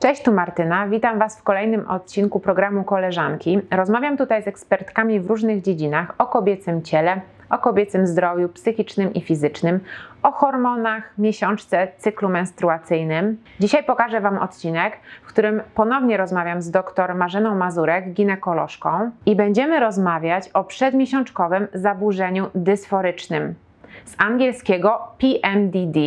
Cześć, tu Martyna. Witam Was w kolejnym odcinku programu Koleżanki. Rozmawiam tutaj z ekspertkami w różnych dziedzinach o kobiecym ciele, o kobiecym zdrowiu psychicznym i fizycznym, o hormonach, miesiączce, cyklu menstruacyjnym. Dzisiaj pokażę Wam odcinek, w którym ponownie rozmawiam z dr Marzeną Mazurek, ginekolożką i będziemy rozmawiać o przedmiesiączkowym zaburzeniu dysforycznym. Z angielskiego PMDD,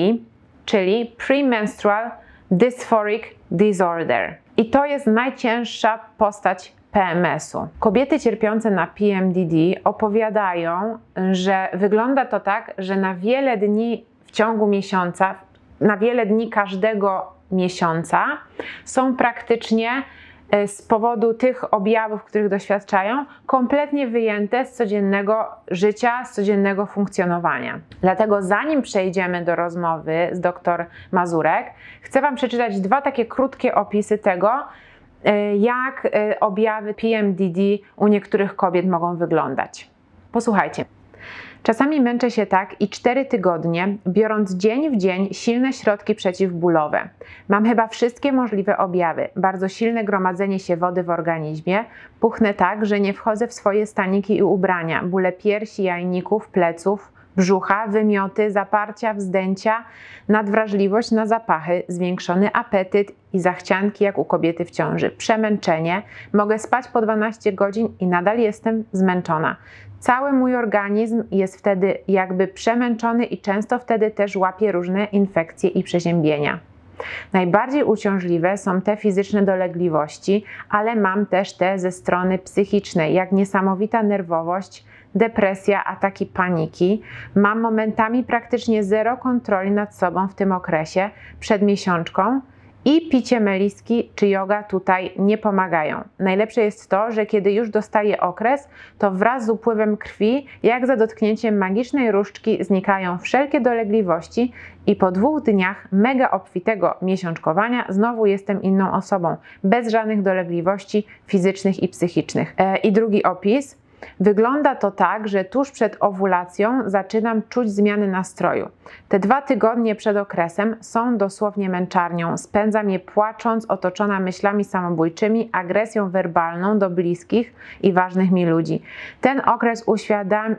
czyli Premenstrual Dysphoric Disorder. I to jest najcięższa postać PMS-u. Kobiety cierpiące na PMDD opowiadają, że wygląda to tak, że na wiele dni w ciągu miesiąca, na wiele dni każdego miesiąca są praktycznie z powodu tych objawów, których doświadczają, kompletnie wyjęte z codziennego życia, z codziennego funkcjonowania. Dlatego, zanim przejdziemy do rozmowy z dr Mazurek, chcę Wam przeczytać dwa takie krótkie opisy tego, e, jak e, objawy PMDD u niektórych kobiet mogą wyglądać. Posłuchajcie. Czasami męczę się tak i 4 tygodnie, biorąc dzień w dzień silne środki przeciwbólowe. Mam chyba wszystkie możliwe objawy. Bardzo silne gromadzenie się wody w organizmie. Puchnę tak, że nie wchodzę w swoje staniki i ubrania. Bóle piersi, jajników, pleców, brzucha, wymioty, zaparcia, wzdęcia, nadwrażliwość na zapachy, zwiększony apetyt i zachcianki jak u kobiety w ciąży, przemęczenie, mogę spać po 12 godzin i nadal jestem zmęczona. Cały mój organizm jest wtedy jakby przemęczony i często wtedy też łapie różne infekcje i przeziębienia. Najbardziej uciążliwe są te fizyczne dolegliwości, ale mam też te ze strony psychicznej, jak niesamowita nerwowość, depresja, ataki paniki. Mam momentami praktycznie zero kontroli nad sobą w tym okresie przed miesiączką i picie meliski czy yoga tutaj nie pomagają. Najlepsze jest to, że kiedy już dostaję okres, to wraz z upływem krwi, jak za dotknięciem magicznej różdżki, znikają wszelkie dolegliwości i po dwóch dniach mega obfitego miesiączkowania znowu jestem inną osobą, bez żadnych dolegliwości fizycznych i psychicznych. E, I drugi opis. Wygląda to tak, że tuż przed owulacją zaczynam czuć zmiany nastroju. Te dwa tygodnie przed okresem są dosłownie męczarnią. Spędzam je płacząc, otoczona myślami samobójczymi, agresją werbalną do bliskich i ważnych mi ludzi. Ten okres uświadam,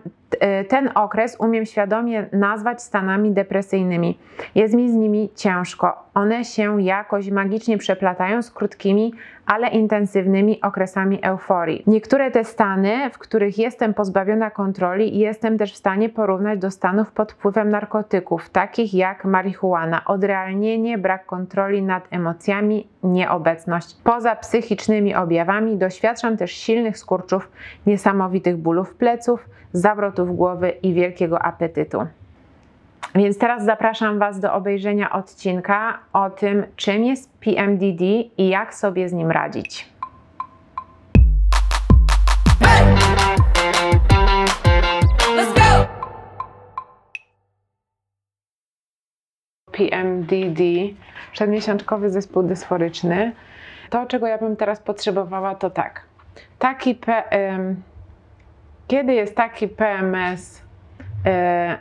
ten okres umiem świadomie nazwać stanami depresyjnymi. Jest mi z nimi ciężko. One się jakoś magicznie przeplatają z krótkimi, ale intensywnymi okresami euforii. Niektóre te stany, w których jestem pozbawiona kontroli, jestem też w stanie porównać do stanów pod wpływem narkotyków, takich jak marihuana, odrealnienie, brak kontroli nad emocjami, nieobecność. Poza psychicznymi objawami doświadczam też silnych skurczów, niesamowitych bólów pleców, zawrotów głowy i wielkiego apetytu. Więc teraz zapraszam Was do obejrzenia odcinka o tym, czym jest PMDD i jak sobie z nim radzić. PMDD, przedmiesiączkowy zespół dysforyczny. To, czego ja bym teraz potrzebowała, to tak. Taki P, kiedy jest taki PMS e,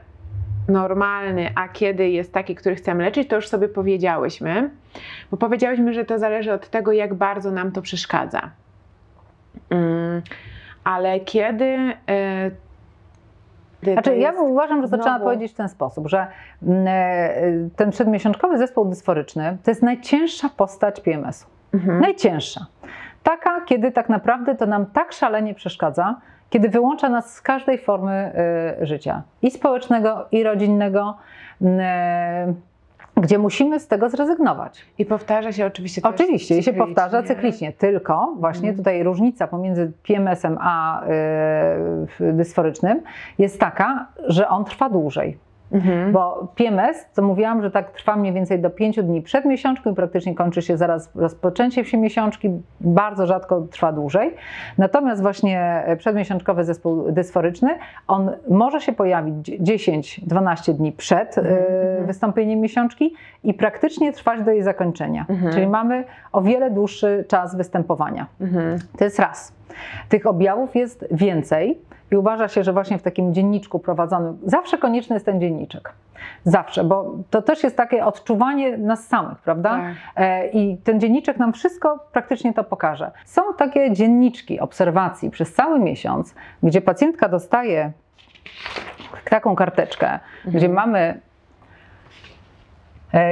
normalny, a kiedy jest taki, który chcemy leczyć, to już sobie powiedziałyśmy, bo powiedziałyśmy, że to zależy od tego, jak bardzo nam to przeszkadza. Mm, ale kiedy e, znaczy, ja uważam, że to znowu... trzeba powiedzieć w ten sposób, że mm, ten przedmiesiączkowy zespół dysforyczny to jest najcięższa postać PMS-u. Mhm. Najcięższa. Taka, kiedy tak naprawdę to nam tak szalenie przeszkadza, kiedy wyłącza nas z każdej formy y, życia i społecznego, i rodzinnego. Y, gdzie musimy z tego zrezygnować. I powtarza się oczywiście. Oczywiście, i się powtarza cyklicznie, tylko właśnie mm. tutaj różnica pomiędzy PMS-em a y, dysforycznym jest taka, że on trwa dłużej. Mhm. Bo PMS, co mówiłam, że tak trwa mniej więcej do 5 dni przed miesiączką i praktycznie kończy się zaraz rozpoczęciem się miesiączki, bardzo rzadko trwa dłużej. Natomiast właśnie przedmiesiączkowy zespół dysforyczny, on może się pojawić 10-12 dni przed mhm. y, wystąpieniem miesiączki i praktycznie trwać do jej zakończenia. Mhm. Czyli mamy o wiele dłuższy czas występowania. Mhm. To jest raz. Tych objawów jest więcej. I uważa się, że właśnie w takim dzienniczku prowadzonym zawsze konieczny jest ten dzienniczek. Zawsze, bo to też jest takie odczuwanie nas samych, prawda? Tak. E, I ten dzienniczek nam wszystko praktycznie to pokaże. Są takie dzienniczki obserwacji przez cały miesiąc, gdzie pacjentka dostaje taką karteczkę, gdzie mamy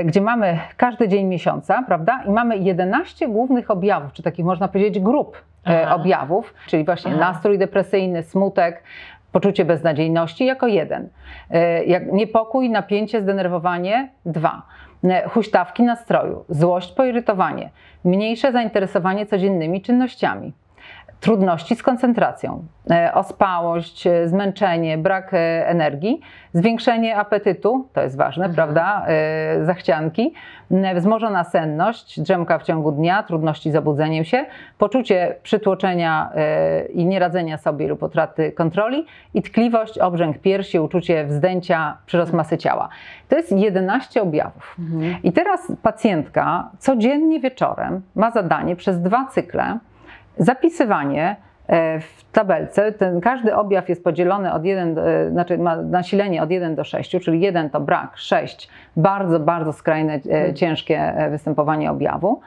gdzie mamy każdy dzień miesiąca, prawda? I mamy 11 głównych objawów, czy takich można powiedzieć grup e, Aha. objawów, czyli właśnie Aha. nastrój depresyjny, smutek, poczucie beznadziejności jako jeden. E, Jak niepokój, napięcie, zdenerwowanie dwa. E, Huśtawki nastroju, złość, poirytowanie, mniejsze zainteresowanie codziennymi czynnościami trudności z koncentracją, e, ospałość, e, zmęczenie, brak e, energii, zwiększenie apetytu, to jest ważne, Mhm. prawda, zachcianki, wzmożona senność, drzemka w ciągu dnia, trudności z obudzeniem się, poczucie przytłoczenia i nieradzenia sobie lub utraty kontroli i tkliwość, obrzęk piersi, uczucie wzdęcia, przyrost masy ciała. To jest 11 objawów. Mhm. I teraz pacjentka codziennie wieczorem ma zadanie przez dwa cykle zapisywanie e, w tabelce. Ten, każdy objaw jest podzielony od 1, do- e, znaczy ma nasilenie od 1 do 6, czyli 1 to brak, 6 bardzo, bardzo skrajne, e, ciężkie e, występowanie objawu.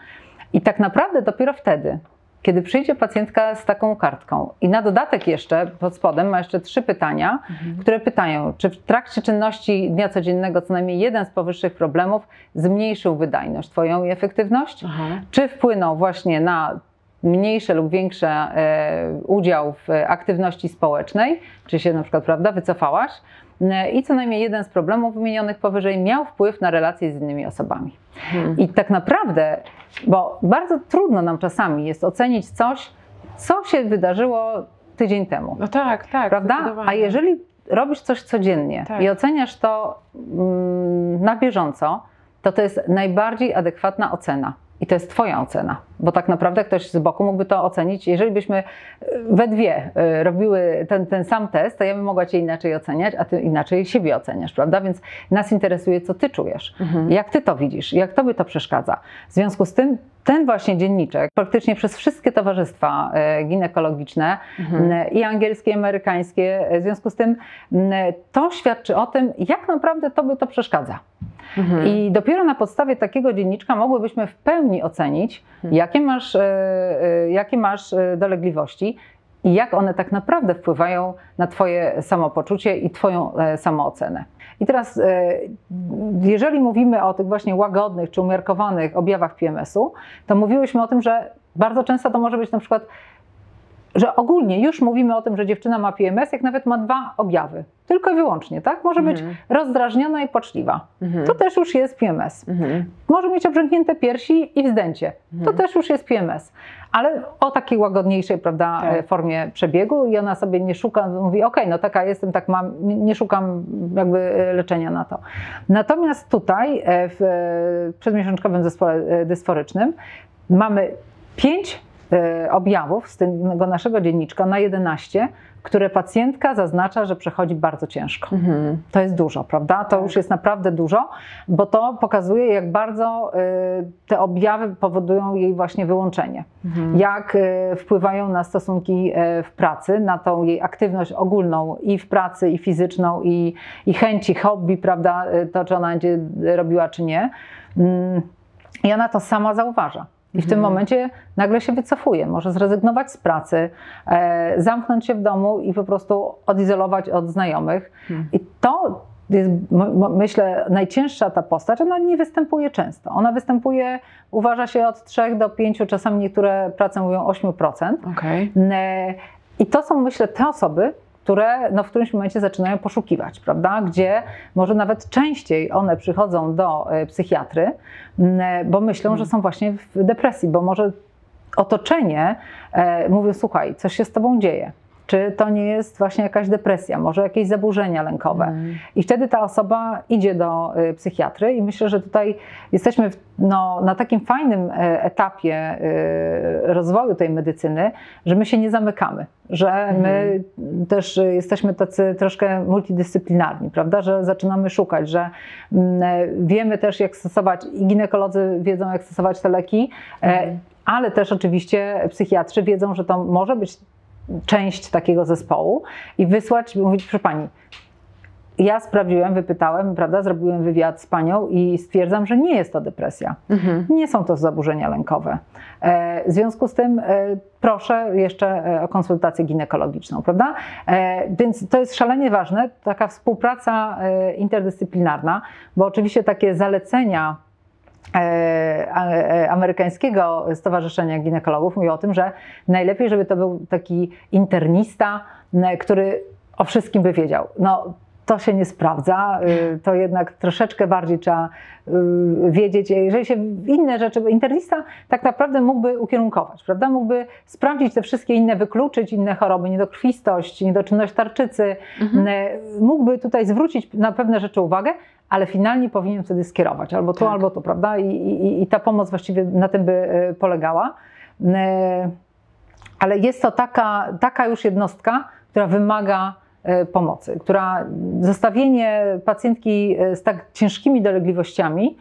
I tak naprawdę dopiero wtedy, kiedy przyjdzie pacjentka z taką kartką i na dodatek jeszcze pod spodem ma jeszcze trzy pytania, które pytają, czy w trakcie czynności dnia codziennego co najmniej jeden z powyższych problemów zmniejszył wydajność Twoją i efektywność, czy wpłynął właśnie na mniejszy lub większy e, udział w aktywności społecznej, czy się na przykład prawda, wycofałaś e, i co najmniej jeden z problemów wymienionych powyżej miał wpływ na relacje z innymi osobami. Mhm. I tak naprawdę, bo bardzo trudno nam czasami jest ocenić coś, co się wydarzyło tydzień temu No tak, tak. prawda? A jeżeli robisz coś codziennie Tak. i oceniasz to mm, na bieżąco, to to jest najbardziej adekwatna ocena. I to jest Twoja ocena, bo tak naprawdę ktoś z boku mógłby to ocenić. Jeżeli byśmy e, we dwie e, robiły ten, ten sam test, to ja bym mogła Cię inaczej oceniać, a Ty inaczej siebie oceniasz, prawda? Więc nas interesuje, co Ty czujesz, Mhm. jak Ty to widzisz, jak Tobie to przeszkadza. W związku z tym ten właśnie dzienniczek praktycznie przez wszystkie towarzystwa e, ginekologiczne Mhm. i angielskie, i amerykańskie. W związku z tym to świadczy o tym, jak naprawdę Tobie to przeszkadza. Mhm. I dopiero na podstawie takiego dzienniczka mogłybyśmy w pełni ocenić, Mhm. jakie masz, e, e, jakie masz e, dolegliwości i jak one tak naprawdę wpływają na Twoje samopoczucie i Twoją samoocenę. I teraz, jeżeli mówimy o tych właśnie łagodnych czy umiarkowanych objawach PMS-u, to mówiłyśmy o tym, że bardzo często to może być na przykład że ogólnie już mówimy o tym, że dziewczyna ma PMS, jak nawet ma dwa objawy. Tylko i wyłącznie, tak? Może być Mhm. rozdrażniona i płaczliwa. Mhm. To też już jest PMS. Mhm. Może mieć obrzęknięte piersi i wzdęcie. To Mhm. też już jest PMS. Ale o takiej łagodniejszej prawda, Tak. e, formie przebiegu i ona sobie nie szuka, mówi okej, no taka jestem, tak mam, nie, szukam jakby e, leczenia na to. Natomiast tutaj e, w przedmiesiączkowym zespole dysforycznym mamy pięć objawów z tego naszego dzienniczka na 11, które pacjentka zaznacza, że przechodzi bardzo ciężko. Mhm. To jest dużo, prawda? To Tak. już jest naprawdę dużo, bo to pokazuje, jak bardzo y, te objawy powodują jej właśnie wyłączenie. Mhm. Jak y, wpływają na stosunki w pracy, na tą jej aktywność ogólną i w pracy, i fizyczną, i, i chęci, hobby, prawda? To, czy ona będzie robiła, czy nie. Mm, I ona to sama zauważa. I w tym Mhm. momencie nagle się wycofuje, może zrezygnować z pracy, e, zamknąć się w domu i po prostu odizolować od znajomych. Mhm. I to jest, myślę, najcięższa ta postać. Ona nie występuje często. Ona występuje, uważa się, od 3 do 5, czasami niektóre prace mówią 8%. Okej. E, I to są, myślę, te osoby, które no, w którymś momencie zaczynają poszukiwać, prawda? Gdzie może nawet częściej one przychodzą do e, psychiatry, bo myślą, że są właśnie w depresji, bo może otoczenie e, mówi, słuchaj, coś się z tobą dzieje. Czy to nie jest właśnie jakaś depresja, może jakieś zaburzenia lękowe? Mhm. I wtedy ta osoba idzie do y, psychiatry i myślę, że tutaj jesteśmy w, no, na takim fajnym e, etapie y, rozwoju tej medycyny, że my się nie zamykamy, że my też y, jesteśmy tacy troszkę multidyscyplinarni, prawda, że zaczynamy szukać, że mm, wiemy też jak stosować, i ginekolodzy wiedzą jak stosować te leki, Mhm. ale też oczywiście psychiatrzy wiedzą, że to może być część takiego zespołu i wysłać, mówić, proszę pani, ja sprawdziłem, wypytałem, prawda, zrobiłem wywiad z panią i stwierdzam, że nie jest to depresja. Mhm. Nie są to zaburzenia lękowe. E, W związku z tym e, proszę jeszcze e, o konsultację ginekologiczną, prawda? E, Więc to jest szalenie ważne, taka współpraca e, interdyscyplinarna, bo oczywiście takie zalecenia amerykańskiego Stowarzyszenia Ginekologów mówi o tym, że najlepiej, żeby to był taki internista, m, który o wszystkim by wiedział. No, to się nie sprawdza, to jednak troszeczkę bardziej trzeba wiedzieć, jeżeli się inne rzeczy, bo internista tak naprawdę mógłby ukierunkować, prawda? Mógłby sprawdzić te wszystkie inne, wykluczyć inne choroby, niedokrwistość, niedoczynność tarczycy, Mhm. mógłby tutaj zwrócić na pewne rzeczy uwagę, ale finalnie powinien wtedy skierować albo tu, Tak. albo tu, prawda? I, i, I ta pomoc właściwie na tym by e, polegała. E, Ale jest to taka, taka już jednostka, która wymaga e, pomocy, która zostawienie pacjentki z tak ciężkimi dolegliwościami,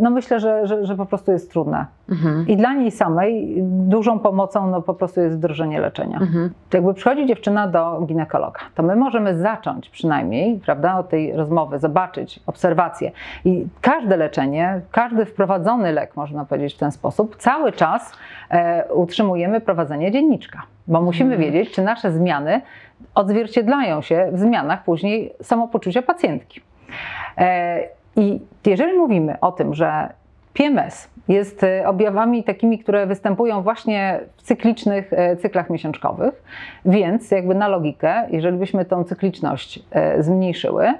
no myślę, że, że, że po prostu jest trudne. Mhm. I dla niej samej dużą pomocą no, po prostu jest wdrożenie leczenia. Mhm. Jakby przychodzi dziewczyna do ginekologa, to my możemy zacząć przynajmniej, prawda, od tej rozmowy, zobaczyć obserwacje. I każde leczenie, każdy wprowadzony lek, można powiedzieć w ten sposób, cały czas e, utrzymujemy prowadzenie dzienniczka, bo musimy Mhm. wiedzieć, czy nasze zmiany odzwierciedlają się w zmianach później samopoczucia pacjentki. I jeżeli mówimy o tym, że PMS jest e, objawami takimi, które występują właśnie w cyklicznych e, cyklach miesiączkowych, więc jakby na logikę, jeżeli byśmy tą cykliczność e, zmniejszyły,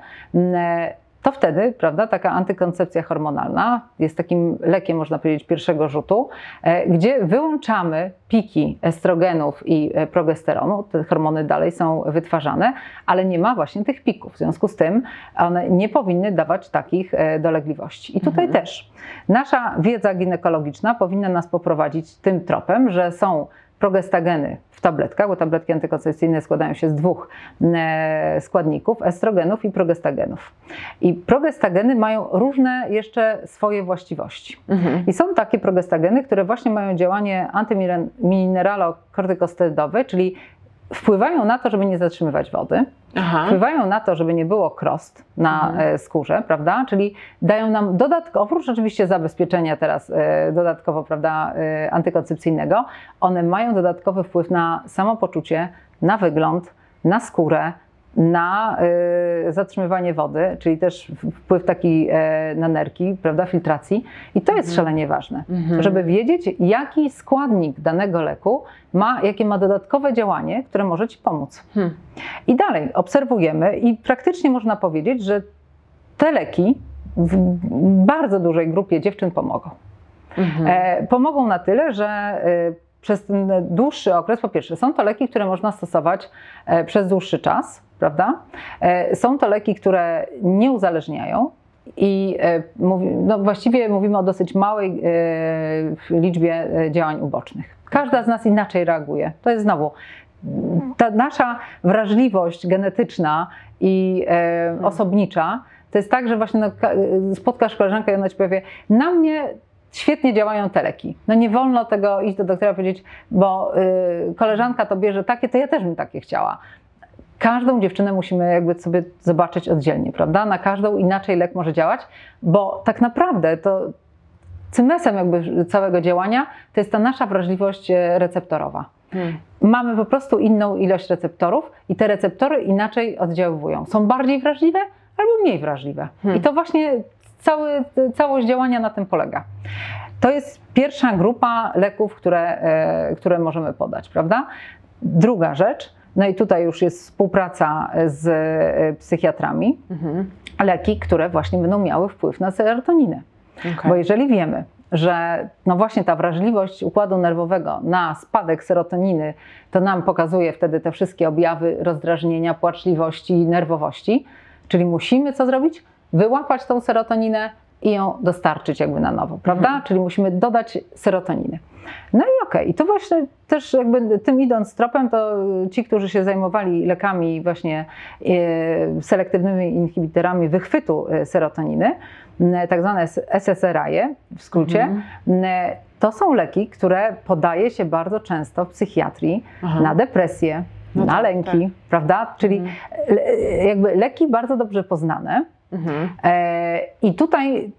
to wtedy, prawda, taka antykoncepcja hormonalna jest takim lekiem, można powiedzieć, pierwszego rzutu, e, gdzie wyłączamy piki estrogenów i e, progesteronu, te hormony dalej są wytwarzane, ale nie ma właśnie tych pików. W związku z tym one nie powinny dawać takich e, dolegliwości. I tutaj Mhm. też nasza wiedza ginekologiczna powinna nas poprowadzić tym tropem, że są progestageny w tabletkach, bo tabletki antykoncepcyjne składają się z dwóch e, składników, estrogenów i progestagenów. I progestageny mają różne jeszcze swoje właściwości. Mhm. I są takie progestageny, które właśnie mają działanie antymineralokortykosterydowe, czyli wpływają na to, żeby nie zatrzymywać wody, Aha. wpływają na to, żeby nie było krost na Mhm. e, skórze, prawda? Czyli dają nam dodatkowo, oprócz oczywiście zabezpieczenia teraz e, dodatkowo, prawda, e, antykoncepcyjnego, one mają dodatkowy wpływ na samopoczucie, na wygląd, na skórę, na e, zatrzymywanie wody, czyli też wpływ taki e, na nerki, prawda, filtracji. I to jest Mhm. szalenie ważne, Mhm. żeby wiedzieć, jaki składnik danego leku ma, jakie ma dodatkowe działanie, które może Ci pomóc. Hmm. I dalej obserwujemy i praktycznie można powiedzieć, że te leki w bardzo dużej grupie dziewczyn pomogą. Mhm. E, pomogą na tyle, że e, przez ten dłuższy okres, po pierwsze, są to leki, które można stosować przez dłuższy czas, prawda? E, są to leki, które nie uzależniają. I e, no właściwie mówimy o dosyć małej e, liczbie działań ubocznych. Każda z nas inaczej reaguje. To jest znowu ta nasza wrażliwość genetyczna i e, osobnicza, to jest tak, że właśnie no, ka- spotkasz koleżankę i ona ci powie, na mnie świetnie działają te leki. No nie wolno tego iść do doktora i powiedzieć, bo y, koleżanka to bierze takie, to ja też bym takie chciała. Każdą dziewczynę musimy jakby sobie zobaczyć oddzielnie, prawda? Na każdą inaczej lek może działać, bo tak naprawdę to cymesem jakby całego działania to jest ta nasza wrażliwość e, receptorowa Hmm. mamy po prostu inną ilość receptorów i te receptory inaczej oddziaływują. Są bardziej wrażliwe albo mniej wrażliwe. Hmm. I to właśnie cały, całość działania na tym polega. To jest pierwsza grupa leków, które, e, które możemy podać, prawda? Druga rzecz, no i tutaj już jest współpraca z e, psychiatrami, Mhm. leki, które właśnie będą miały wpływ na serotoninę. Okej. Bo jeżeli wiemy, że no właśnie ta wrażliwość układu nerwowego na spadek serotoniny, to nam pokazuje wtedy te wszystkie objawy rozdrażnienia, płaczliwości, nerwowości, czyli musimy co zrobić? Wyłapać tą serotoninę i ją dostarczyć jakby na nowo, prawda? Mhm. Czyli musimy dodać serotoniny. No i okej, i to właśnie też jakby tym idąc tropem, to ci, którzy się zajmowali lekami właśnie e, selektywnymi inhibitorami wychwytu e, serotoniny, tak zwane SSRI w skrócie, Mhm. to są leki, które podaje się bardzo często w psychiatrii Aha. na depresję, No na tak, lęki, tak. prawda? Czyli Mhm. jakby leki bardzo dobrze poznane. Mhm. E, I tutaj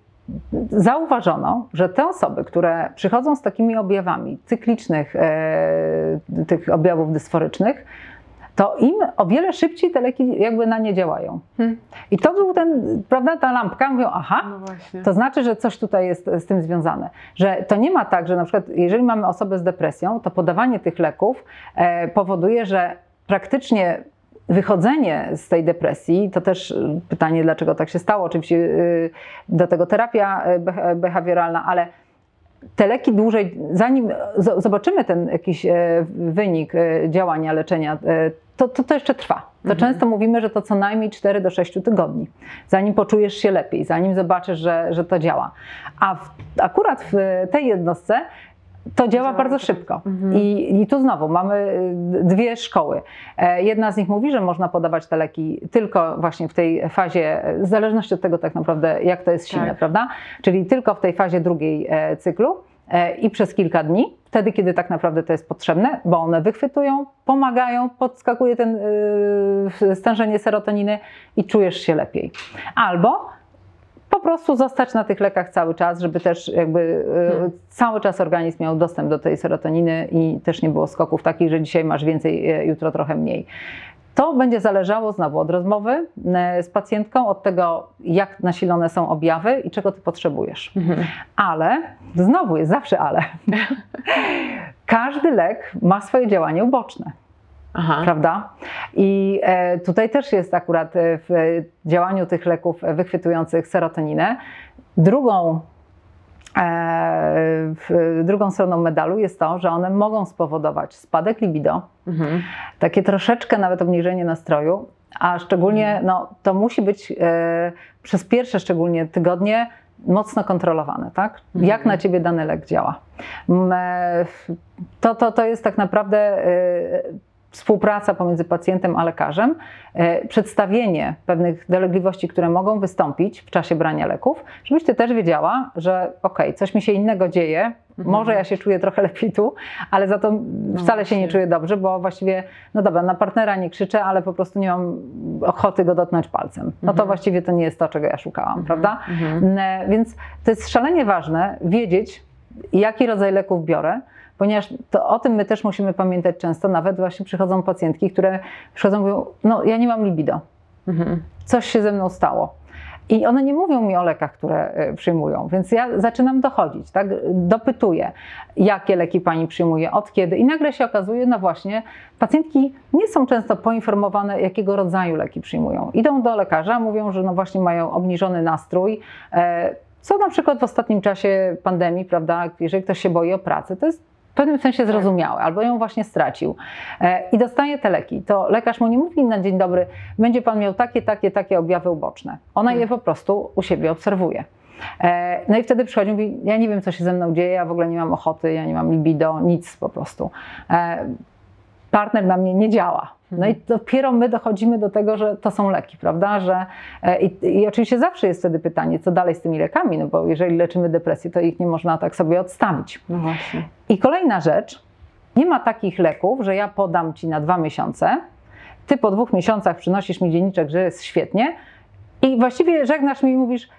zauważono, że te osoby, które przychodzą z takimi objawami cyklicznych, e, tych objawów dysforycznych, to im o wiele szybciej te leki jakby na nie działają. Hmm. I to był ten, prawda, ta lampka, mówią, aha, No to znaczy, że coś tutaj jest z tym związane. Że to nie ma tak, że na przykład jeżeli mamy osobę z depresją, to podawanie tych leków e, powoduje, że praktycznie wychodzenie z tej depresji, to też y, pytanie, dlaczego tak się stało, oczywiście y, do tego terapia y, beh- behawioralna, ale te leki dłużej, zanim zobaczymy ten jakiś e, wynik e, działania, leczenia, e, to, to, to jeszcze trwa. To Mhm. często mówimy, że to co najmniej 4 do 6 tygodni, zanim poczujesz się lepiej, zanim zobaczysz, że, że to działa. A w, akurat w tej jednostce to działa bardzo tak. szybko. Mhm. I, I tu znowu mamy y, dwie szkoły. E, Jedna z nich mówi, że można podawać te leki tylko właśnie w tej fazie, w zależności od tego tak naprawdę, jak to jest silne, Tak. prawda? Czyli tylko w tej fazie drugiej e, cyklu e, i przez kilka dni, wtedy, kiedy tak naprawdę to jest potrzebne, bo one wychwytują, pomagają, podskakuje ten y, stężenie serotoniny i czujesz się lepiej. Albo po prostu zostać na tych lekach cały czas, żeby też jakby y, Hmm. cały czas organizm miał dostęp do tej serotoniny i też nie było skoków takich, że dzisiaj masz więcej, y, jutro trochę mniej. To będzie zależało znowu od rozmowy y, z pacjentką, od tego, jak nasilone są objawy i czego ty potrzebujesz. Mhm. Ale, znowu jest zawsze ale, każdy lek ma swoje działanie uboczne Aha. prawda? I e, tutaj też jest akurat e, w działaniu tych leków e, wychwytujących serotoninę. Drugą, drugą stroną medalu jest to, że one mogą spowodować spadek libido, Mhm. takie troszeczkę nawet obniżenie nastroju, a szczególnie no, to musi być e, przez pierwsze szczególnie tygodnie mocno kontrolowane, tak? Jak Mhm. na ciebie dany lek działa. To, to, to jest tak naprawdę współpraca pomiędzy pacjentem a lekarzem, e, przedstawienie pewnych dolegliwości, które mogą wystąpić w czasie brania leków, żebyś ty też wiedziała, że okej, coś mi się innego dzieje, Mhm. może ja się czuję trochę lepiej tu, ale za to wcale się nie czuję dobrze, bo właściwie, no dobra, na partnera nie krzyczę, ale po prostu nie mam ochoty go dotknąć palcem. No to Mhm. właściwie to nie jest to, czego ja szukałam, prawda? Mhm. E, Więc to jest szalenie ważne wiedzieć, jaki rodzaj leków biorę, ponieważ to, o tym my też musimy pamiętać często. Nawet właśnie przychodzą pacjentki, które przychodzą i mówią, no ja nie mam libido, Mhm. coś się ze mną stało. I one nie mówią mi o lekach, które e, przyjmują, więc ja zaczynam dochodzić, tak? Dopytuję, jakie leki pani przyjmuje, od kiedy. I nagle się okazuje, no właśnie, pacjentki nie są często poinformowane, jakiego rodzaju leki przyjmują. Idą do lekarza, mówią, że no właśnie mają obniżony nastrój, e, co na przykład w ostatnim czasie pandemii, prawda, jeżeli ktoś się boi o pracę, to jest w pewnym sensie zrozumiałe, albo ją właśnie stracił e, i dostaje te leki, to lekarz mu nie mówi na dzień dobry, będzie pan miał takie, takie, takie objawy uboczne. Ona je po prostu u siebie obserwuje. E, No i wtedy przychodzi i mówi, ja nie wiem, co się ze mną dzieje, ja w ogóle nie mam ochoty, ja nie mam libido, nic po prostu. E, Partner na mnie nie działa. No i dopiero my dochodzimy do tego, że to są leki, prawda? Że, i, I oczywiście zawsze jest wtedy pytanie, co dalej z tymi lekami, no bo jeżeli leczymy depresję, to ich nie można tak sobie odstawić. No właśnie. I kolejna rzecz, nie ma takich leków, że ja podam ci na dwa miesiące, ty po dwóch miesiącach przynosisz mi dzienniczek, że jest świetnie i właściwie żegnasz mi i mówisz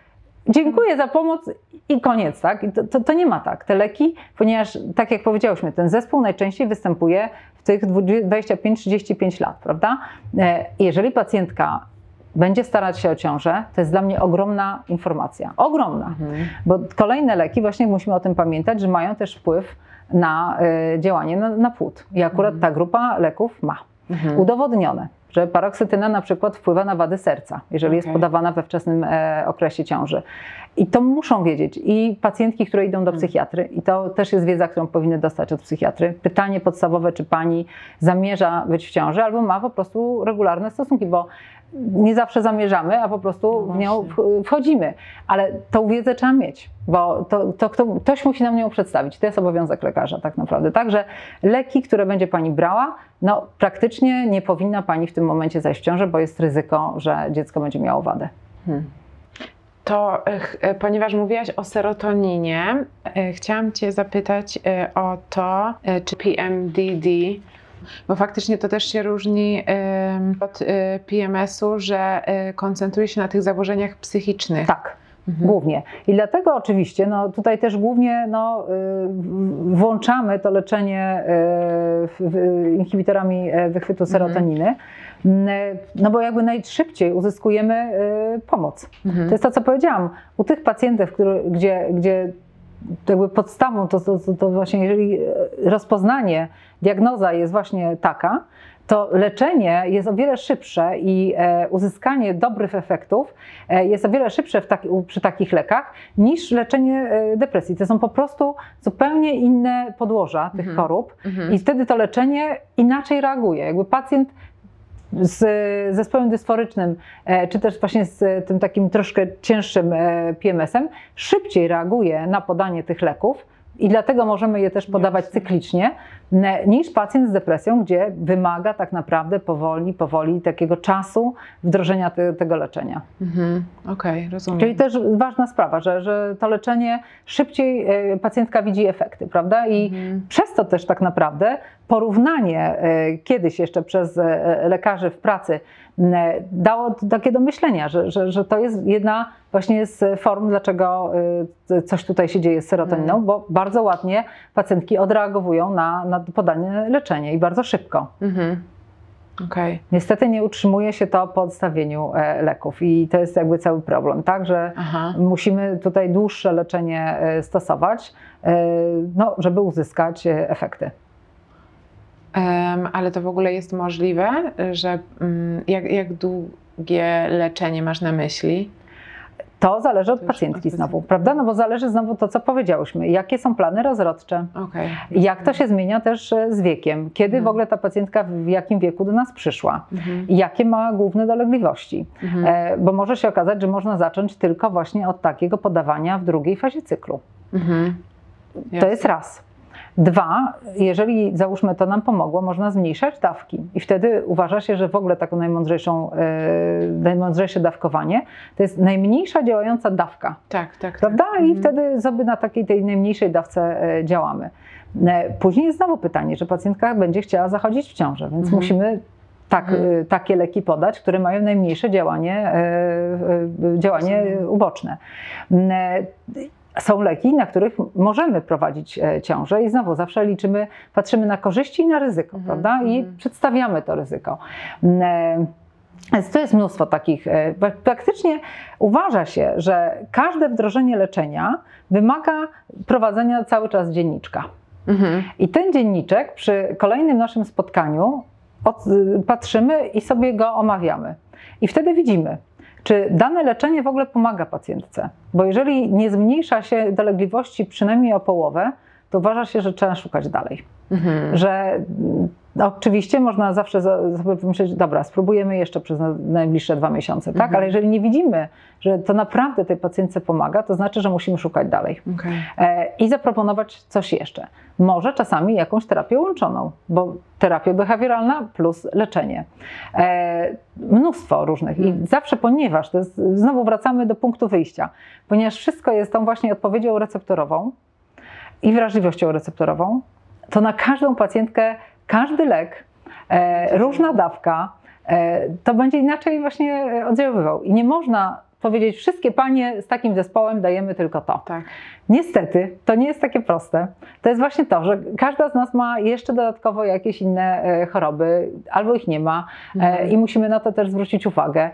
dziękuję za pomoc i koniec, tak? I to, to, to nie ma tak. Te leki, ponieważ tak jak powiedziałyśmy, ten zespół najczęściej występuje w tych 25-35 lat, prawda? E, Jeżeli pacjentka będzie starać się o ciążę, to jest dla mnie ogromna informacja. Ogromna. Mhm. Bo kolejne leki, właśnie musimy o tym pamiętać, że mają też wpływ na y, działanie na, na płód. I akurat ta grupa leków ma. Mhm. Udowodnione, że paroksytyna na przykład wpływa na wady serca, jeżeli jest Okej. podawana we wczesnym e, okresie ciąży. I to muszą wiedzieć i pacjentki, które idą do Mhm. psychiatry, i to też jest wiedza, którą powinny dostać od psychiatry. Pytanie podstawowe, czy pani zamierza być w ciąży, albo ma po prostu regularne stosunki, bo nie zawsze zamierzamy, a po prostu No w nią wchodzimy. Ale tą wiedzę trzeba mieć, bo to, to kto, ktoś musi nam ją przedstawić. To jest obowiązek lekarza tak naprawdę. Także leki, które będzie pani brała, no praktycznie nie powinna pani w tym momencie zajść w ciążę, bo jest ryzyko, że dziecko będzie miało wadę. To e, ponieważ mówiłaś o serotoninie, e, chciałam Cię zapytać e, o to, czy PMDD Bo faktycznie to też się różni od y, PMS-u, że y, koncentruje się na tych zaburzeniach psychicznych. Tak. Mhm. Głównie. I dlatego oczywiście no, tutaj też głównie no, y, włączamy to leczenie w- inhibitorami e, wychwytu serotoniny, Mm, no bo jakby najszybciej uzyskujemy y, pomoc. Mhm. To jest to, co powiedziałam. U tych pacjentów, który, gdzie, gdzie jakby podstawą to, to, to, właśnie, jeżeli rozpoznanie, diagnoza jest właśnie taka, to leczenie jest o wiele szybsze i e, uzyskanie dobrych efektów e, jest o wiele szybsze taki, przy takich lekach niż leczenie e, depresji. To są po prostu zupełnie inne podłoża tych Mhm. chorób Mhm. i wtedy to leczenie inaczej reaguje. Jakby pacjent z zespołem dysforycznym, e, czy też właśnie z tym takim troszkę cięższym e, PMS-em, szybciej reaguje na podanie tych leków i dlatego możemy je też podawać Jasne. cyklicznie, niż pacjent z depresją, gdzie wymaga tak naprawdę powoli, powoli takiego czasu wdrożenia te, tego leczenia. Mhm. Okej, rozumiem. Czyli też ważna sprawa, że, że to leczenie szybciej e, pacjentka widzi efekty, prawda? I Mhm. przez to też tak naprawdę porównanie e, kiedyś jeszcze przez e, lekarzy w pracy dało t- takie do myślenia, że, że, że to jest jedna właśnie z form, dlaczego e, coś tutaj się dzieje z serotoniną, Mm. bo bardzo ładnie pacjentki odreagowują na, na podane leczenie i bardzo szybko. Mhm. Okej. Niestety nie utrzymuje się to po odstawieniu e, leków i to jest jakby cały problem, tak, że Aha. musimy tutaj dłuższe leczenie e, stosować, e, no, żeby uzyskać e, efekty. Ale to w ogóle jest możliwe, że mm, jak, jak długie leczenie masz na myśli? To zależy od pacjentki znowu, prawda? No bo zależy znowu to, co powiedziałyśmy. Jakie są plany rozrodcze? Okej. Jak to się zmienia też e, z wiekiem? Kiedy w Mhm. ogóle ta pacjentka w jakim wieku do nas przyszła? Mhm. Jakie ma główne dolegliwości? Mhm. E, Bo może się okazać, że można zacząć tylko właśnie od takiego podawania w drugiej fazie cyklu. To jest raz. Dwa, jeżeli załóżmy to nam pomogło, można zmniejszać dawki i wtedy uważa się, że w ogóle taką najmądrzejszą, e, najmądrzejsze dawkowanie to jest najmniejsza działająca dawka, Tak, tak. tak. prawda? I Mhm. wtedy sobie na takiej tej najmniejszej dawce e, działamy. E, Później jest znowu pytanie, że pacjentka będzie chciała zachodzić w ciążę, więc Mhm. musimy tak, Mhm. takie leki podać, które mają najmniejsze działanie, działanie uboczne. Są leki, na których możemy prowadzić e, ciążę i znowu zawsze liczymy, patrzymy na korzyści i na ryzyko, Mhm, prawda? I mhm. przedstawiamy to ryzyko. E, Więc to jest mnóstwo takich. e, pra- Praktycznie uważa się, że każde wdrożenie leczenia wymaga prowadzenia cały czas dzienniczka. Mhm. I ten dzienniczek przy kolejnym naszym spotkaniu od, patrzymy i sobie go omawiamy. I wtedy widzimy, czy dane leczenie w ogóle pomaga pacjentce. Bo jeżeli nie zmniejsza się dolegliwości przynajmniej o połowę, to uważa się, że trzeba szukać dalej. Mhm. Że mm, oczywiście można zawsze za- sobie pomyśleć, dobra, spróbujemy jeszcze przez na- najbliższe dwa miesiące, tak? Mhm. Ale jeżeli nie widzimy, że to naprawdę tej pacjentce pomaga, to znaczy, że musimy szukać dalej Okej. e, i zaproponować coś jeszcze. Może czasami jakąś terapię łączoną, bo terapia behawioralna plus leczenie. E, mnóstwo różnych i Mhm. zawsze, ponieważ to jest, znowu wracamy do punktu wyjścia, ponieważ wszystko jest tą właśnie odpowiedzią receptorową i wrażliwością receptorową, to na każdą pacjentkę każdy lek, e, różna dawka, e, to będzie inaczej właśnie oddziaływał. I nie można powiedzieć, wszystkie panie z takim zespołem dajemy tylko to. Tak. Niestety, to nie jest takie proste. To jest właśnie to, że każda z nas ma jeszcze dodatkowo jakieś inne e, choroby, albo ich nie ma Mhm. i musimy na to też zwrócić uwagę.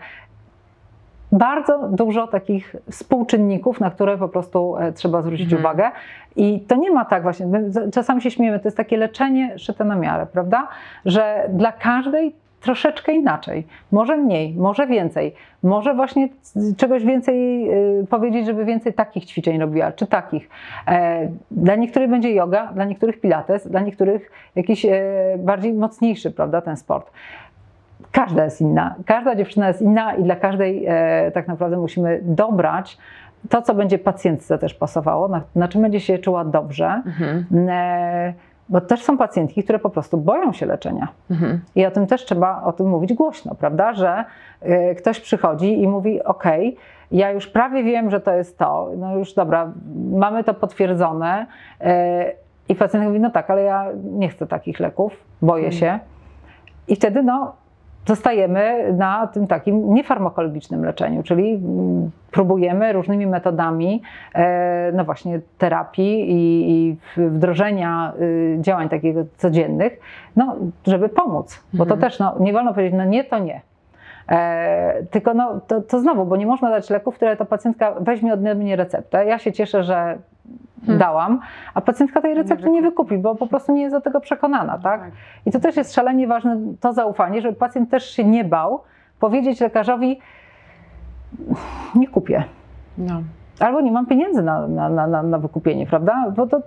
Bardzo dużo takich współczynników, na które po prostu e, trzeba zwrócić Mhm. uwagę. I to nie ma tak właśnie, my czasami się śmiejemy, to jest takie leczenie szyte na miarę, prawda? Że dla każdej troszeczkę inaczej. Może mniej, może więcej. Może właśnie czegoś więcej y, powiedzieć, żeby więcej takich ćwiczeń robiła, czy takich. E, Dla niektórych będzie yoga, dla niektórych pilates, dla niektórych jakiś e, bardziej mocniejszy, prawda, ten sport. Każda jest inna, każda dziewczyna jest inna i dla każdej e, tak naprawdę musimy dobrać to, co będzie pacjentce też pasowało, na, na czym będzie się czuła dobrze. Mhm. E, Bo też są pacjentki, które po prostu boją się leczenia. Mhm. I o tym też trzeba o tym mówić głośno, prawda? Że y, ktoś przychodzi i mówi: OK, ja już prawie wiem, że to jest to, no już dobra, mamy to potwierdzone, y, I pacjent mówi, no tak, ale ja nie chcę takich leków, boję Mhm. się. I wtedy no, zostajemy na tym takim niefarmakologicznym leczeniu, czyli mm, próbujemy różnymi metodami, e, no właśnie terapii i, wdrożenia y, działań takiego codziennych, no, żeby pomóc. Bo to Mhm. też no, nie wolno powiedzieć, no nie, to nie. E, tylko no, to, to znowu, bo nie można dać leków, które ta pacjentka weźmie ode mnie receptę. Ja się cieszę, że Hmm. dałam, a pacjentka tej recepty nie wykupi. bo po prostu nie jest do tego przekonana, tak? I to też jest szalenie ważne, to zaufanie, żeby pacjent też się nie bał powiedzieć lekarzowi, nie kupię, No. albo nie mam pieniędzy na, na, na, na- na wykupienie, prawda? Bo to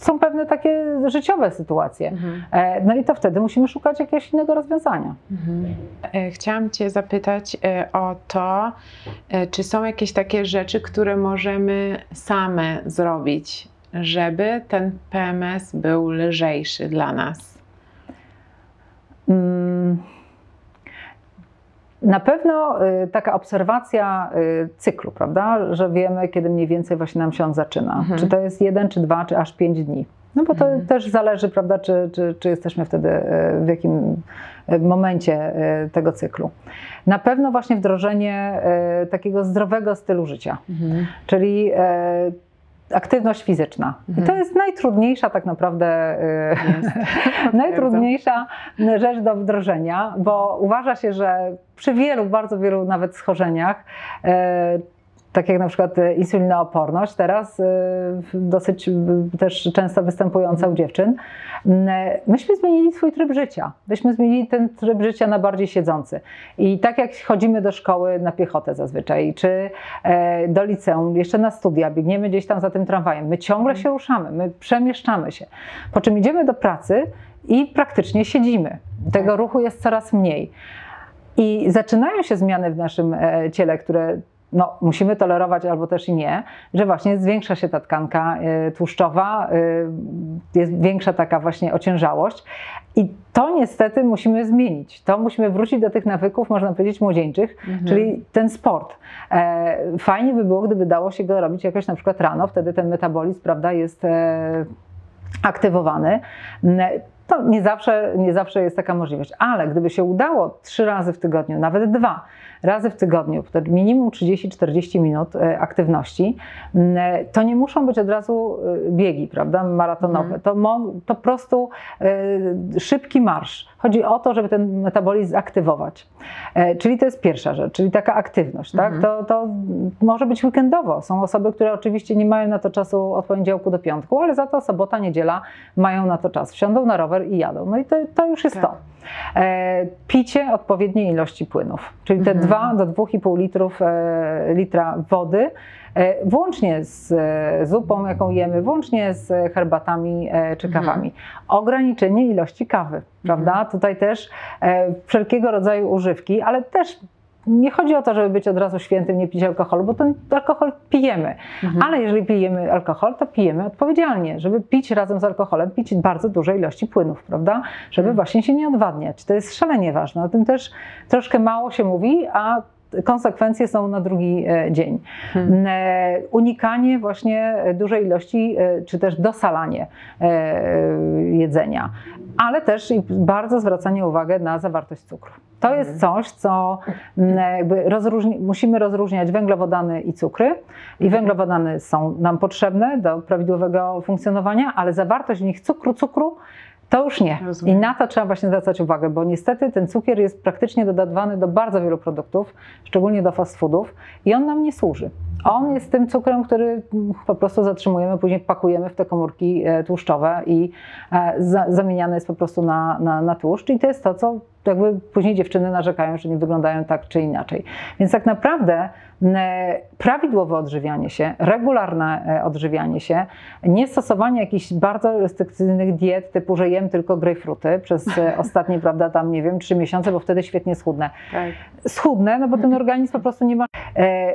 są pewne takie życiowe sytuacje. Mhm. E, No i to wtedy musimy szukać jakiegoś innego rozwiązania. Mhm. E, Chciałam Cię zapytać e, o to, czy są jakieś takie rzeczy, które możemy same zrobić, żeby ten PMS był lżejszy dla nas. Mm. Na pewno y, taka obserwacja y, cyklu, prawda, że wiemy, kiedy mniej więcej właśnie nam się on zaczyna. Mhm. Czy to jest jeden, czy dwa, czy aż pięć dni. No bo to Mhm. też zależy, prawda, czy, czy, czy jesteśmy wtedy y, w jakim momencie tego cyklu. Na pewno właśnie wdrożenie takiego zdrowego stylu życia czyli e, aktywność fizyczna. I to Mhm. jest najtrudniejsza tak naprawdę, Jest. najtrudniejsza rzecz do wdrożenia, bo uważa się, że przy wielu, bardzo wielu nawet schorzeniach, e, tak jak na przykład e, insulinooporność, teraz e, dosyć e, też często występująca u dziewczyn, m, myśmy zmienili swój tryb życia. Myśmy zmienili ten tryb życia na bardziej siedzący. I tak jak chodzimy do szkoły na piechotę zazwyczaj, czy e, do liceum, jeszcze na studia, biegniemy gdzieś tam za tym tramwajem, my ciągle się ruszamy, my przemieszczamy się. Po czym idziemy do pracy i praktycznie siedzimy. Tego ruchu jest coraz mniej. I zaczynają się zmiany w naszym e, ciele, które no, musimy tolerować albo też i nie, że właśnie zwiększa się ta tkanka e, tłuszczowa, e, jest większa taka właśnie ociężałość. I to niestety musimy zmienić. To musimy wrócić do tych nawyków, można powiedzieć, młodzieńczych, Mhm. czyli ten sport. E, fajnie by było, gdyby dało się go robić jakoś na przykład rano, wtedy ten metabolizm, prawda, jest e, aktywowany. To nie zawsze, nie zawsze jest taka możliwość, ale gdyby się udało trzy razy w tygodniu, nawet dwa razy w tygodniu, minimum 30-40 minut e, aktywności, n- to nie muszą być od razu e, biegi, prawda, maratonowe. Mhm. To, to po prostu e, szybki marsz. Chodzi o to, żeby ten metabolizm zaktywować. E, Czyli to jest pierwsza rzecz, czyli taka aktywność. Tak? Mhm. To, to może być weekendowo. Są osoby, które oczywiście nie mają na to czasu od poniedziałku do piątku, ale za to sobota, niedziela mają na to czas. Wsiądą na rower i jadą. No i to, to już jest Tak. to. E, picie odpowiedniej ilości płynów, czyli te Mhm. 2 do 2,5 litrów, e, litra wody, e, włącznie z zupą, jaką jemy, włącznie z herbatami czy Mhm. kawami. Ograniczenie ilości kawy, prawda? Tutaj też wszelkiego rodzaju używki, ale też nie chodzi o to, żeby być od razu świętym, nie pić alkoholu, bo ten alkohol pijemy. Mhm. Ale jeżeli pijemy alkohol, to pijemy odpowiedzialnie. Żeby pić razem z alkoholem, pić bardzo duże ilości płynów, prawda? Żeby Mhm. właśnie się nie odwadniać. To jest szalenie ważne. O tym też troszkę mało się mówi, a konsekwencje są na drugi e, dzień. Mhm. E, Unikanie właśnie dużej ilości, e, czy też dosalanie e, jedzenia, ale też bardzo zwracanie uwagi na zawartość cukru. To jest coś, co jakby rozróżni, musimy rozróżniać węglowodany i cukry. I węglowodany są nam potrzebne do prawidłowego funkcjonowania, ale zawartość w nich cukru, cukru to już nie. Rozumiem. I na to trzeba właśnie zwracać uwagę, bo niestety ten cukier jest praktycznie dodawany do bardzo wielu produktów, szczególnie do fast foodów i on nam nie służy. On jest tym cukrem, który po prostu zatrzymujemy, później pakujemy w te komórki e, tłuszczowe i e, za, zamieniane jest po prostu na, na, na tłuszcz. I to jest to, co jakby później dziewczyny narzekają, że nie wyglądają tak czy inaczej. Więc tak naprawdę prawidłowe odżywianie się, regularne e, odżywianie się, nie stosowanie jakichś bardzo restrykcyjnych diet, typu, że jem tylko grejpfruty przez e, ostatnie, prawda, tam nie wiem, trzy miesiące, bo wtedy świetnie schudnę Tak. schudnę, no bo ten organizm po prostu nie ma. E,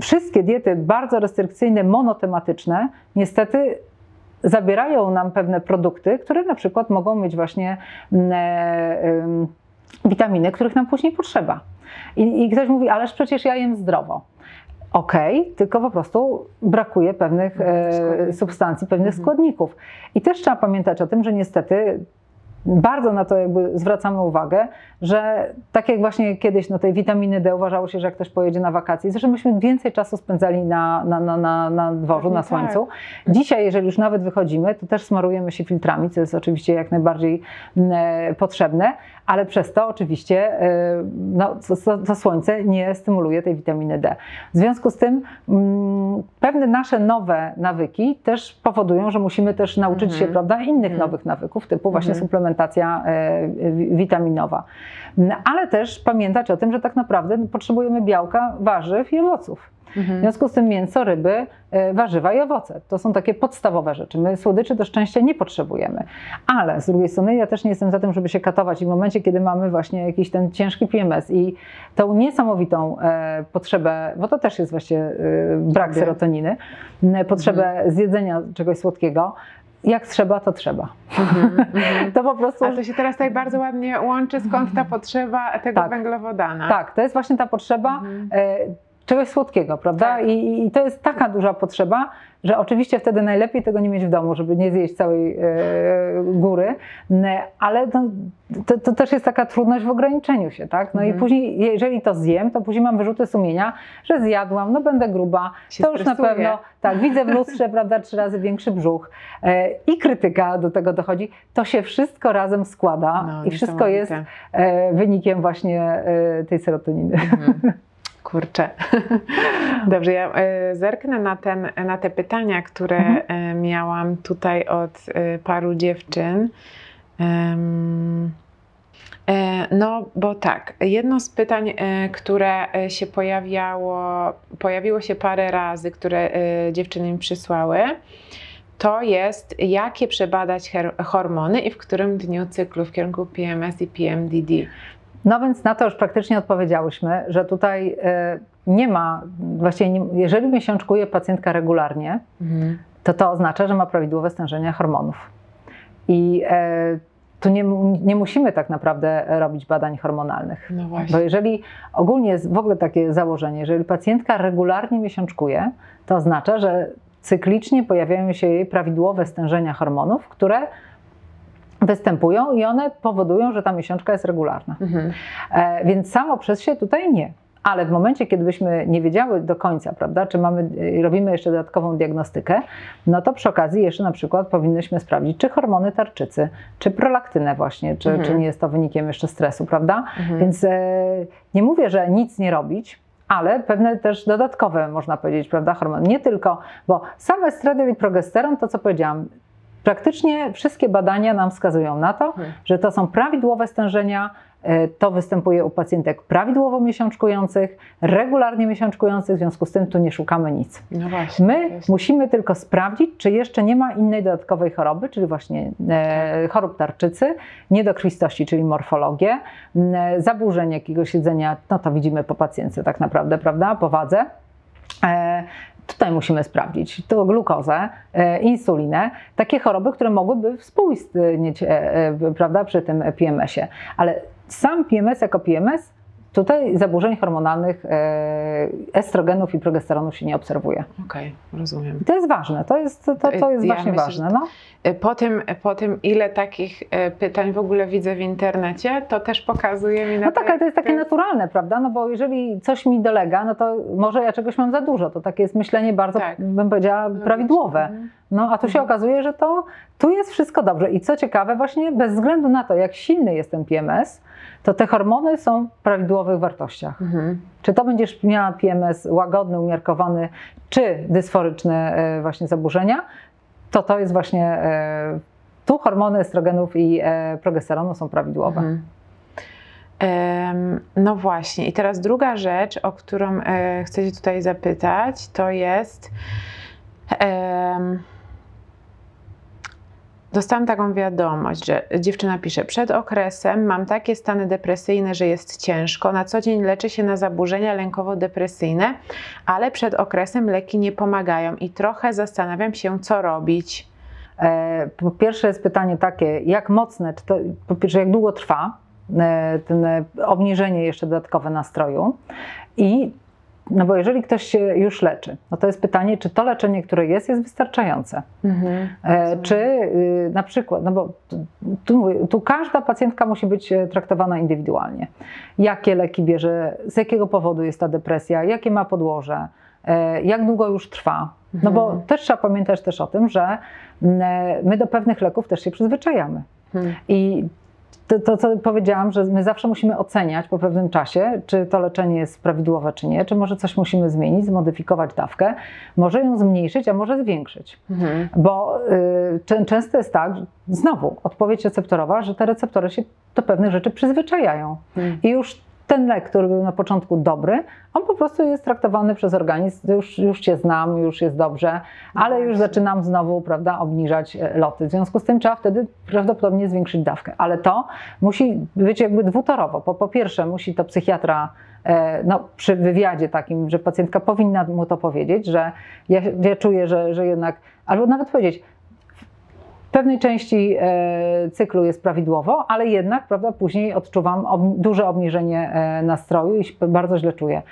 wszystkie diety bardzo restrykcyjne, monotematyczne, niestety zabierają nam pewne produkty, które na przykład mogą mieć właśnie witaminy, których nam później potrzeba. I, I ktoś mówi, ależ przecież ja jem zdrowo. ok, tylko po prostu brakuje pewnych e, substancji, pewnych Mhm. składników. I też trzeba pamiętać o tym, że niestety bardzo na to jakby zwracamy uwagę, że tak jak właśnie kiedyś no tej witaminy D uważało się, że jak ktoś pojedzie na wakacje, że myśmy więcej czasu spędzali na, na, na, na, na dworzu, na tak. słońcu. Dzisiaj, jeżeli już nawet wychodzimy, to też smarujemy się filtrami, co jest oczywiście jak najbardziej mm, e, potrzebne, ale przez to oczywiście e, no, to, słońce nie stymuluje tej witaminy D. W związku z tym mm, pewne nasze nowe nawyki też powodują, że musimy też nauczyć się Mhm. prawda, innych Mhm. nowych nawyków, typu właśnie Mhm. suplementacja wi- witaminowa. Mm, Ale też pamiętać o tym, że tak naprawdę potrzebujemy białka, warzyw i owoców. W Mhm. związku z tym mięso, ryby, e, warzywa i owoce. To są takie podstawowe rzeczy. My słodyczy do szczęścia nie potrzebujemy. Ale z drugiej strony ja też nie jestem za tym, żeby się katować i w momencie, kiedy mamy właśnie jakiś ten ciężki PMS i tą niesamowitą e, potrzebę, bo to też jest właśnie e, brak serotoniny, potrzebę zjedzenia czegoś słodkiego, jak trzeba, to trzeba. Mhm. Mhm. To po prostu... A to się teraz tak bardzo ładnie łączy, skąd ta potrzeba tego Tak. węglowodana. Tak, to jest właśnie ta potrzeba Mhm. Czegoś słodkiego, prawda? Tak. I, I to jest taka duża potrzeba, że oczywiście wtedy najlepiej tego nie mieć w domu, żeby nie zjeść całej e, góry, ale no, to, to też jest taka trudność w ograniczeniu się, tak? No i Mhm. później, jeżeli to zjem, to później mam wyrzuty sumienia, że zjadłam, no będę gruba, Się to już na pewno, tak, widzę w lustrze, prawda, trzy razy większy brzuch e, i krytyka do tego dochodzi. To się wszystko razem składa No, i wszystko jest e, wynikiem właśnie e, tej serotoniny. Mhm. Kurczę. Dobrze, ja e, zerknę na, ten, na te pytania, które Mhm. e, miałam tutaj od e, paru dziewczyn. No, bo tak, jedno z pytań, które się pojawiało, pojawiło się parę razy, które dziewczyny mi przysłały, to jest jakie przebadać hormony i w którym dniu cyklu w kierunku PMS i PMDD. No więc na to już praktycznie odpowiedziałyśmy, że tutaj e, nie ma, właściwie nie, jeżeli miesiączkuje pacjentka regularnie, Mhm. to to oznacza, że ma prawidłowe stężenia hormonów. I e, tu nie, nie musimy tak naprawdę robić badań hormonalnych. No Bo jeżeli ogólnie jest w ogóle takie założenie, jeżeli pacjentka regularnie miesiączkuje, to oznacza, że cyklicznie pojawiają się jej prawidłowe stężenia hormonów, które występują i one powodują, że ta miesiączka jest regularna. Mhm. E, Więc samo przez się tutaj nie. Ale w momencie, kiedy byśmy nie wiedziały do końca, prawda, czy mamy, y, robimy jeszcze dodatkową diagnostykę, no to przy okazji jeszcze na przykład powinnyśmy sprawdzić, czy hormony tarczycy, czy prolaktynę właśnie, czy, Mhm. czy nie jest to wynikiem jeszcze stresu, prawda? Mhm. Więc e, nie mówię, że nic nie robić, ale pewne też dodatkowe, można powiedzieć, prawda, hormony. Nie tylko, bo sam estradiol i progesteron, to co powiedziałam, praktycznie wszystkie badania nam wskazują na to, Mhm. że to są prawidłowe stężenia. e, To występuje u pacjentek prawidłowo miesiączkujących, regularnie miesiączkujących, w związku z tym tu nie szukamy nic. No właśnie. My musimy tylko sprawdzić, czy jeszcze nie ma innej dodatkowej choroby, czyli właśnie e, chorób tarczycy, niedokrwistości, czyli morfologię, e, zaburzeń jakiegoś jedzenia, no to widzimy po pacjentce tak naprawdę, prawda, po wadze. E, Tutaj musimy sprawdzić to glukozę, e, insulinę, takie choroby, które mogłyby współistnieć e, e, prawda, przy tym PMS-ie. Ale sam PMS jako PMS, tutaj zaburzeń hormonalnych e, estrogenów i progesteronu się nie obserwuje. Okej, rozumiem. I to jest ważne, to jest, to, to jest Ja właśnie myślę, ważne. No. E, Po tym, po tym, ile takich e, pytań w ogóle widzę w internecie, to też pokazuje mi na no tak, ale to jest takie naturalne, prawda? No bo jeżeli coś mi dolega, no to może ja czegoś mam za dużo. To takie jest myślenie bardzo, Tak. bym powiedziała, prawidłowe. Mhm. No a tu się Mhm. okazuje, że to tu jest wszystko dobrze. I co ciekawe, właśnie bez względu na to, jak silny jest ten PMS, to te hormony są w prawidłowych wartościach. Mhm. Czy to będziesz miała PMS łagodny, umiarkowany, czy dysforyczne właśnie zaburzenia, to to jest właśnie, e, tu hormony estrogenów i e, progesteronu są prawidłowe. Mhm. No właśnie, i teraz druga rzecz, o którą e, chcę Cię tutaj zapytać, to jest. Dostałam taką wiadomość, że dziewczyna pisze: Przed okresem mam takie stany depresyjne, że jest ciężko. Na co dzień leczę się na zaburzenia lękowo-depresyjne, ale przed okresem leki nie pomagają i trochę zastanawiam się, co robić. E, Po pierwsze jest pytanie takie, jak mocne, czy to, po pierwsze jak długo trwa e, ten e, obniżenie jeszcze dodatkowe nastroju i no bo jeżeli ktoś się już leczy, no to jest pytanie, czy to leczenie, które jest, jest wystarczające. Mhm. E, Czy y, na przykład, no bo tu- tu, każda pacjentka musi być e, traktowana indywidualnie. Jakie leki bierze, z jakiego powodu jest ta depresja, jakie ma podłoże, e, jak długo już trwa. No bo Mhm. też trzeba pamiętać też o tym, że e, my do pewnych leków też się przyzwyczajamy. Mhm. I to, to, co powiedziałam, że my zawsze musimy oceniać po pewnym czasie, czy to leczenie jest prawidłowe, czy nie, czy może coś musimy zmienić, zmodyfikować dawkę, może ją zmniejszyć, a może zwiększyć. Mhm. Bo y, czę- często jest tak, znowu odpowiedź receptorowa, że te receptory się do pewnych rzeczy przyzwyczajają. Mhm. I już ten lek, który był na początku dobry, on po prostu jest traktowany przez organizm, już, już cię znam, już jest dobrze, ale już zaczynam znowu prawda, obniżać e, loty. W związku z tym trzeba wtedy prawdopodobnie zwiększyć dawkę. Ale to musi być jakby dwutorowo. Po, po pierwsze musi to psychiatra e, no, przy wywiadzie takim, że pacjentka powinna mu to powiedzieć, że ja, ja czuję, że, że jednak, albo nawet powiedzieć, pewnej części e, cyklu jest prawidłowo, ale jednak prawda, później odczuwam duże obniżenie e, nastroju i się bardzo źle czuję.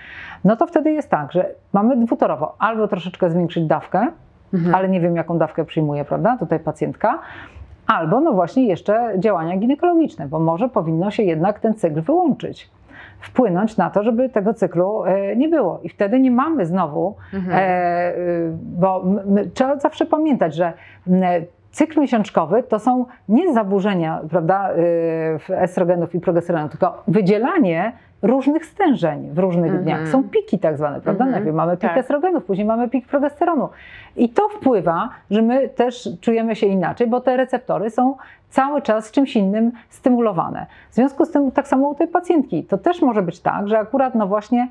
No to wtedy jest tak, że mamy dwutorowo, albo troszeczkę zwiększyć dawkę, Mhm. ale nie wiem, jaką dawkę przyjmuje, prawda, tutaj pacjentka, albo no właśnie jeszcze działania ginekologiczne, bo może powinno się jednak ten cykl wyłączyć. Wpłynąć na to, żeby tego cyklu e, nie było. I wtedy nie mamy znowu Mhm. Y, bo my, trzeba zawsze pamiętać, że cykl miesiączkowy to są nie zaburzenia prawda, y, estrogenów i progesteronów, tylko wydzielanie różnych stężeń w różnych Mhm. dniach. Są piki tak zwane, prawda? Mhm. Najpierw mamy pik Tak. estrogenów, później mamy pik progesteronu. I to wpływa, że my też czujemy się inaczej, bo te receptory są cały czas czymś innym stymulowane. W związku z tym tak samo u tej pacjentki. To też może być tak, że akurat no właśnie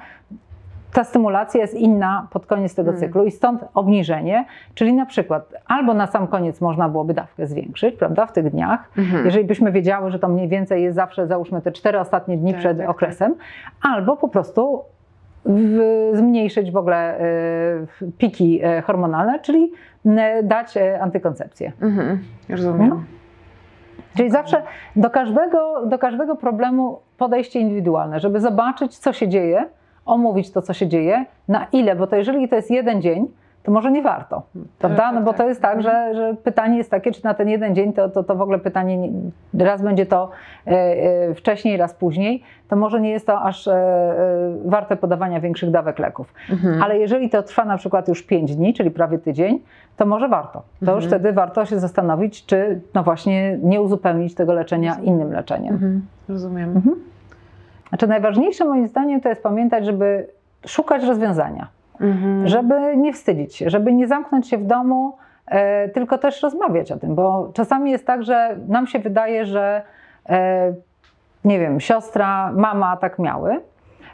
ta stymulacja jest inna pod koniec tego Mm. cyklu i stąd obniżenie, czyli na przykład albo na sam koniec można byłoby dawkę zwiększyć, prawda, w tych dniach, Mhm. jeżeli byśmy wiedziały, że to mniej więcej jest zawsze, załóżmy te cztery ostatnie dni Tak, przed tak, okresem, albo po prostu w, zmniejszyć w ogóle e, piki e, hormonalne, czyli dać e, antykoncepcję. Mhm. Rozumiem. No. Czyli zawsze do każdego, do każdego problemu podejście indywidualne, żeby zobaczyć, co się dzieje, omówić to, co się dzieje, na ile, bo to jeżeli to jest jeden dzień, to może nie warto, prawda? tak, No bo tak. to jest tak, że, że pytanie jest takie, czy na ten jeden dzień to, to, to w ogóle pytanie, nie, raz będzie to e, e, wcześniej, raz później, to może nie jest to aż e, warte podawania większych dawek leków. Mhm. Ale jeżeli to trwa na przykład już 5 dni, czyli prawie tydzień, to może warto. To już Mhm. wtedy warto się zastanowić, czy no właśnie nie uzupełnić tego leczenia innym leczeniem. Mhm. Rozumiem. Znaczy najważniejsze moim zdaniem to jest pamiętać, żeby szukać rozwiązania, Mhm. żeby nie wstydzić się, żeby nie zamknąć się w domu, e, tylko też rozmawiać o tym, bo czasami jest tak, że nam się wydaje, że e, nie wiem, siostra, mama tak miały.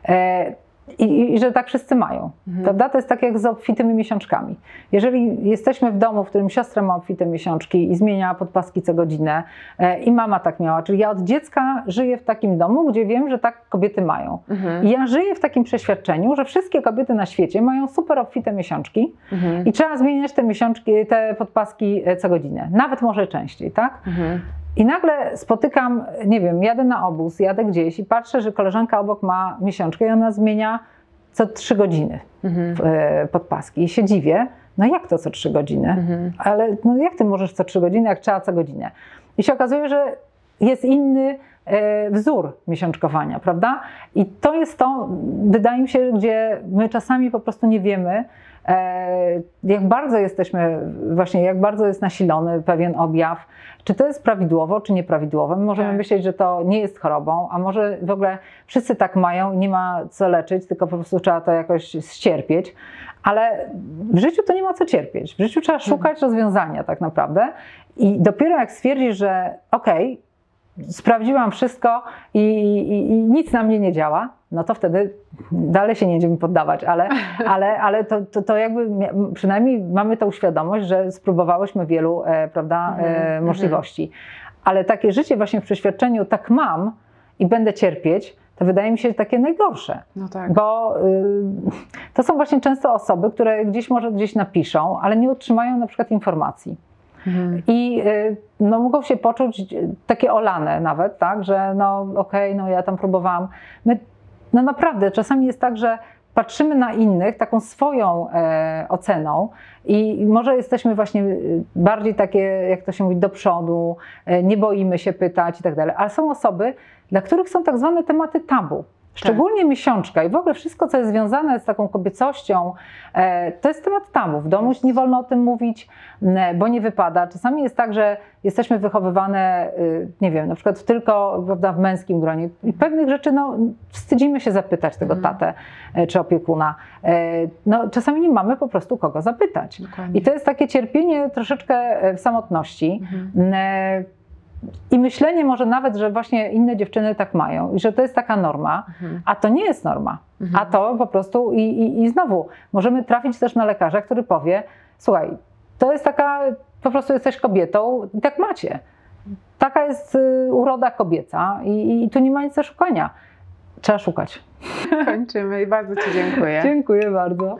E, i, I że tak wszyscy mają. Mhm. Prawda? To jest tak jak z obfitymi miesiączkami. Jeżeli jesteśmy w domu, w którym siostra ma obfite miesiączki i zmienia podpaski co godzinę e, i mama tak miała, czyli ja od dziecka żyję w takim domu, gdzie wiem, że tak kobiety mają. Mhm. I ja żyję w takim przeświadczeniu, że wszystkie kobiety na świecie mają super obfite miesiączki Mhm. i trzeba zmieniać te miesiączki, te podpaski e, co godzinę, nawet może częściej, tak? Mhm. I nagle spotykam, nie wiem, jadę na obóz, jadę gdzieś i patrzę, że koleżanka obok ma miesiączkę i ona zmienia co trzy godziny Mhm. e, podpaski. I się dziwię, no jak to co trzy godziny? Mhm. Ale no jak ty możesz co trzy godziny, jak trzeba co godzinę? I się okazuje, że jest inny e, wzór miesiączkowania, prawda? I to jest to, wydaje mi się, gdzie my czasami po prostu nie wiemy, jak bardzo jesteśmy, właśnie jak bardzo jest nasilony pewien objaw, czy to jest prawidłowo, czy nieprawidłowo. My możemy Tak. myśleć, że to nie jest chorobą, a może w ogóle wszyscy tak mają i nie ma co leczyć, tylko po prostu trzeba to jakoś ścierpieć. Ale w życiu to nie ma co cierpieć. W życiu trzeba szukać rozwiązania tak naprawdę. I dopiero jak stwierdzisz, że okej, sprawdziłam wszystko i, i, i nic na mnie nie działa, no to wtedy dalej się nie będziemy poddawać, ale, ale, ale to, to, to jakby przynajmniej mamy tą świadomość, że spróbowałyśmy wielu e, prawda, e, Mhm, możliwości. Ale takie życie właśnie w przeświadczeniu, tak mam i będę cierpieć, to wydaje mi się takie najgorsze. No tak. Bo y, to są właśnie często osoby, które gdzieś może gdzieś napiszą, ale nie otrzymają na przykład informacji. Mhm. I y, no, mogą się poczuć takie olane nawet, tak, że no okej, no ja tam próbowałam. My, no naprawdę, czasami jest tak, że patrzymy na innych taką swoją e, oceną i może jesteśmy właśnie y, bardziej takie, jak to się mówi, do przodu, e, nie boimy się pytać i tak dalej, ale są osoby, dla których są tak zwane tematy tabu. Szczególnie miesiączka i w ogóle wszystko, co jest związane z taką kobiecością, e, to jest temat tabu. W domu nie wolno o tym mówić, bo nie wypada. Czasami jest tak, że jesteśmy wychowywane, y, nie wiem, na przykład tylko prawda, w męskim gronie i pewnych rzeczy no, wstydzimy się zapytać tego Mhm. tatę e, czy opiekuna. E, No, czasami nie mamy po prostu kogo zapytać. Dokładnie. I to jest takie cierpienie troszeczkę w samotności. Mhm. I myślenie może nawet, że właśnie inne dziewczyny tak mają i że to jest taka norma, Mhm. a to nie jest norma. Mhm. A to po prostu i, i, i znowu możemy trafić też na lekarza, który powie: Słuchaj, to jest taka, po prostu jesteś kobietą i tak macie. Taka jest y, uroda kobieca i, i tu nie ma nic do szukania. Trzeba szukać. Kończymy i bardzo Ci dziękuję. Dziękuję bardzo.